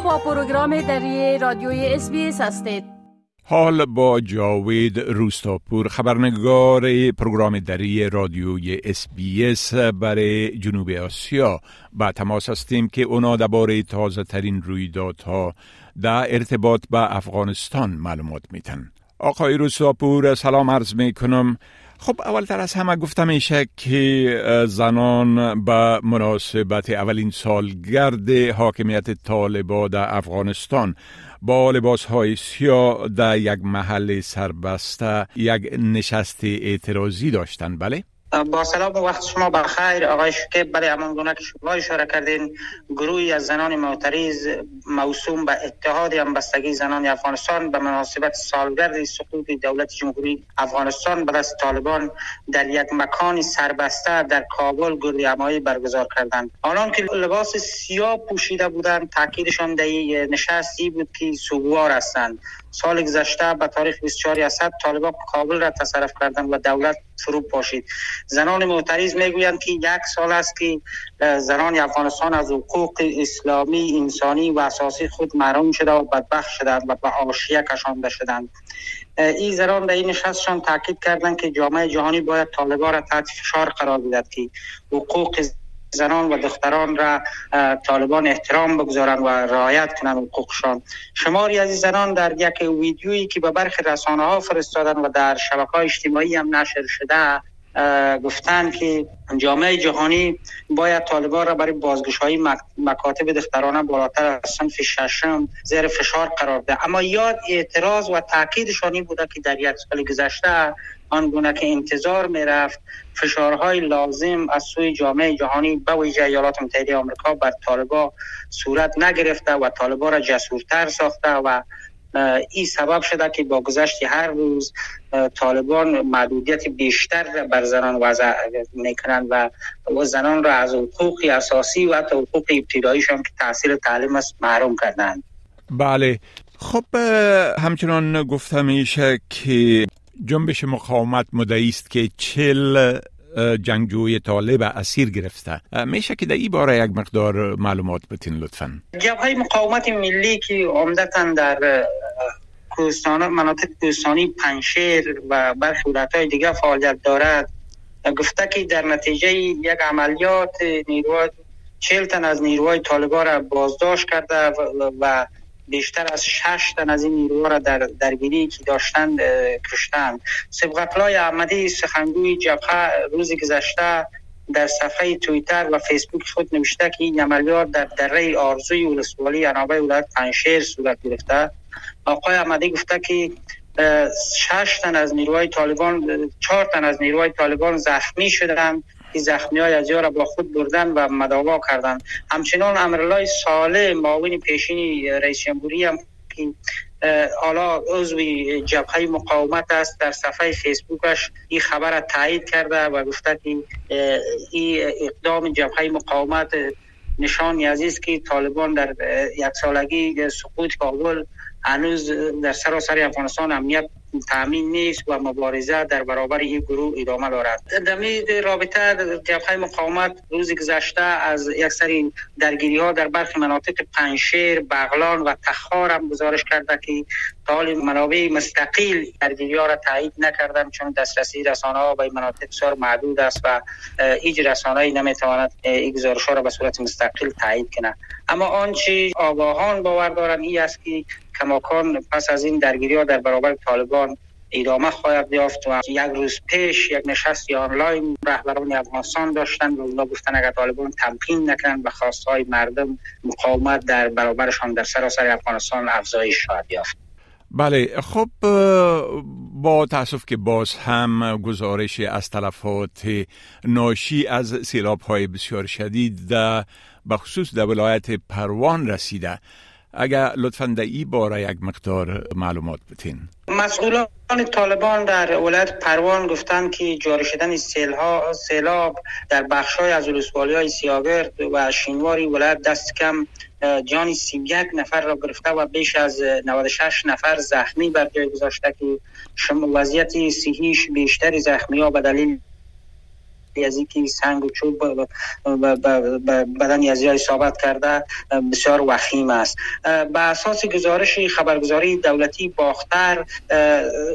با پروگرام دری رادیوی SBS هستید. حال با جاوید روستاپور خبرنگار پروگرام دری رادیوی SBS برای جنوب آسیا. با تماس هستیم که اونا درباره تازه ترین رویدادها در ارتباط به افغانستان معلومات میتن آقای روستاپور سلام عرض می‌کنم. خب اولتر از همه گفته میشه که زنان به مناسبت اولین سالگرد حاکمیت طالبا در افغانستان با لباس های سیاه در یک محل سربسته یک نشست اعتراضی داشتن بله؟ با سلام و وقت شما بخیر. آقای شکیب برای امان گونه که شما اشاره کردین گروهی از زنان معترض موسوم به اتحاد همبستگی زنان افغانستان به مناسبت سالگرد سقوط دولت جمهوری افغانستان به دست طالبان در یک مکان سربسته در کابل گردی برگزار کردند. آنان که لباس سیاه پوشیده بودند تاکیدشان در نشستی بود که سوگوار هستند. سال گذشته به تاریخ 24 اسد طالبان کابل را تصرف کردند و دولت فرو پاشید. زنان معترض می‌گویند که یک سال است که زنان افغانستان از حقوق اسلامی انسانی و اساسی خود محروم شده و بدبخت شدند و به آشیه کشانده شدند. این زنان در این نشستشان تاکید کردند که جامعه جهانی باید طالبان را تحت فشار قرار بدهد که حقوق زنان و دختران را طالبان احترام بگذارند و رعایت کنند حقوقشان. شماری از زنان در یک ویدیویی که به برخی رسانه ها فرستادن و در شبکه های اجتماعی هم نشر شده گفتند که جامعه جهانی باید طالبان را برای بازگش های مکاتب دخترانه بالاتر از صنف ششم زیر فشار قرار ده اما یاد اعتراض و تاکیدشانی بوده که در یک سال گذشته آنگونه که انتظار می رفت فشارهای لازم از سوی جامعه جهانی به ویژه ایالات متحده آمریکا بر طالبا صورت نگرفته و طالبا را جسورتر ساخته و این سبب شده که با گذشت هر روز طالبان محدودیت بیشتر بر زنان وضع می‌کنند و زنان را از حقوق اساسی و حتی حقوق ابتداییشان که تحصیل تعلیم است محروم کردند. بله. خب همچنان گفته میشه که جنبش مقاومت مدعی است که چل جنگجوی طالب اسیر گرفته. میشه که در این باره یک مقدار معلومات بتین لطفا. جبهه مقاومت ملی که عمدتا در کوهستان مناطق کوهستانی پنشیر و برخی ولایت‌های دیگه فعالیت دارد. گفته که در نتیجه یک عملیات نیروهای چهل تن از نیروهای طالبان را بازداشت کرده و بیشتر از شش تن از این نیروها را در درگیری که داشتند کشتند. سبقتلای احمدی سخنگوی جبهه روز گذشته در صفحه تویتر و فیسبوک خود نوشته که این عملیات در دره آرزوی ولسوالی انابه ولایت پنشیر صورت گرفته. آقای احمدی گفته که شش تن از نیروهای طالبان چهار تن از نیروهای طالبان زخمی شدند. این زخمی های از را با خود بردن و مداوا کردن. همچنان امرالله ساله معاون پیشین رئیس جمهوری هم حالا عضوی جبهه مقاومت است در صفحه فیسبوکش این خبر را تایید کرده و گفته که این اقدام جبهه مقاومت نشان است که طالبان در یک سالگی سقوط کابل هنوز در سراسر افغانستان امنیت تامین نیست و مبارزه در برابر این گروه ادامه دارد. در رابطه جبهه مقاومت روز گذشته از یک سری درگیری ها در برخی مناطق پنشیر بغلان و تخار هم گزارش کرده که حال منابع مستقیل درگیری ها را تایید نکردن چون دسترسی رسانه ها به مناطق بسیار محدود است و هیچ رسانه نمی‌تواند این گزارش ها را به صورت مستقل تایید کنه اما آنچه آگاهان باور دارند این است که کماکان پس از این درگیری ها در برابر طالبان ادامه خواهد یافت و یک روز پیش یک نشست آنلاین رهبران افغانستان داشتن و اونا گفتن اگر طالبان تمکین نکنند به خواستهای مردم مقاومت در برابرشان در سراسر افغانستان افزایش خواهد یافت. بله خب با تاسف که باز هم گزارش از تلفات ناشی از سیلاب های بسیار شدید در بخصوص در ولایت پروان رسیده. اگر لطفا در این باره یک مقدار معلومات بتین مسئولان طالبان در ولایت پروان گفتند که جاری شدن سیلاب در بخش های از ولسوالی های سیاگرد و شینواری ولایت دست کم جان سی یک نفر را گرفته و بیش از 96 نفر زخمی بر جای گذاشته که وضعیت صحیش بیشتر زخمی ها به دلیل اینکه سنگ و چوب بدن یزی های ثابت کرده بسیار وخیم است. به اساس گزارش خبرگزاری دولتی باختر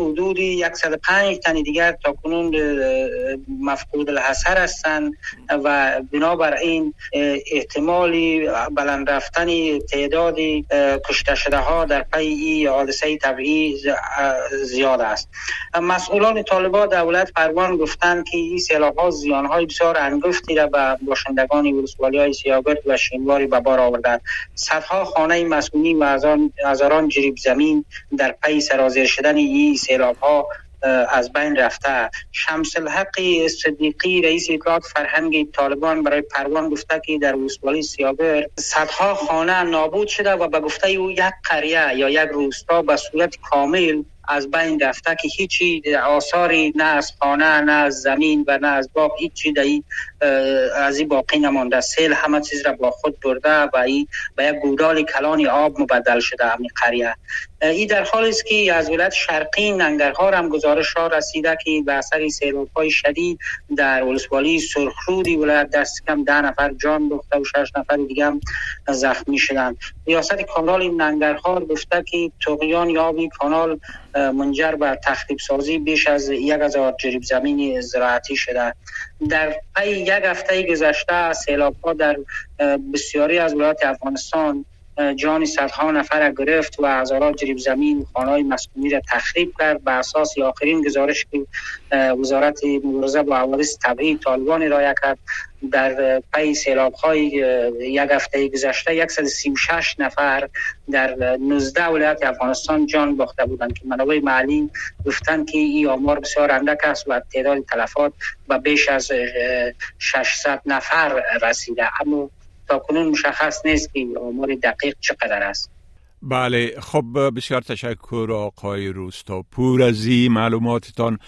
حدود 105 تن دیگر تا کنون مفقود الحسر هستند و بنابر این احتمالی بلند رفتن تعداد کشته شده ها در پی این حادثه طبیعی زیاد است. مسئولان طالبان دولت پروان گفتند که این سیلاب ها زیان های بسیار انگفتی را به باشندگان ولسوالی های سیاگرد و شینواری به بار آورده صدها خانه مسئولین و هزاران جریب زمین در پی سرازیر شدن این سیلاب ها از بین رفته. شمس الحق صدیقی رئیس اطلاعات فرهنگ طالبان برای پروان گفته که در ولسوالی سیابر صدها خانه نابود شده و به گفته او یک قریه یا یک روستا به صورت کامل از بین رفته که هیچی آثاری نه از خانه نه از زمین و نه از باغ هیچی دهی از این باقی نمانده. سیل همه چیز را با خود برده و ای به یک گودال کلان آب مبدل شده همین قریه. این در حالی است که از ولایت شرقی ننگرهار هم گزارش ها رسیده که به اثر سیلاب های شدید در ولسوالی سرخرودی ولایت دست کم ده نفر جان بخته و شش نفر دیگه هم زخمی شدند. ریاست کانال ننگرهار گفته که تقیان یابی کانال منجر به تخریب سازی بیش از یک هزار جریب زمین زراعتی شده. در پی یک هفته گذشته سیلاب ها در بسیاری از ولایات افغانستان جان صدها نفر گرفت و هزاران جریب زمین خانه مسکونی را تخریب کرد. به اساس آخرین گزارش که وزارت مبارزه با حوادث طبیعی طالبان ارائه کرد در پی سیلاب های یک هفته گذشته 136 نفر در 19 ولایت افغانستان جان باخته بودند که منابع محلی گفتند که این آمار بسیار اندک است و تعداد تلفات به بیش از 600 نفر رسیده. اما تا کنون مشخص نیست که آمار دقیق چقدر است. بله خب بسیار تشکر آقای روستا. پور از این معلوماتتان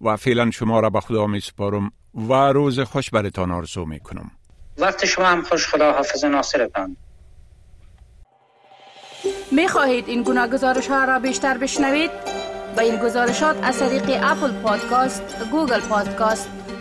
و فعلا شما را به خدا می سپارم و روز خوش برتان آرزو می کنم وقت شما هم خوش خدا حافظ ناصرتان. می خواهید این گونه گزارش ها را بیشتر بشنوید؟ با این گزارشات از طریق Apple Podcasts، Google Podcasts،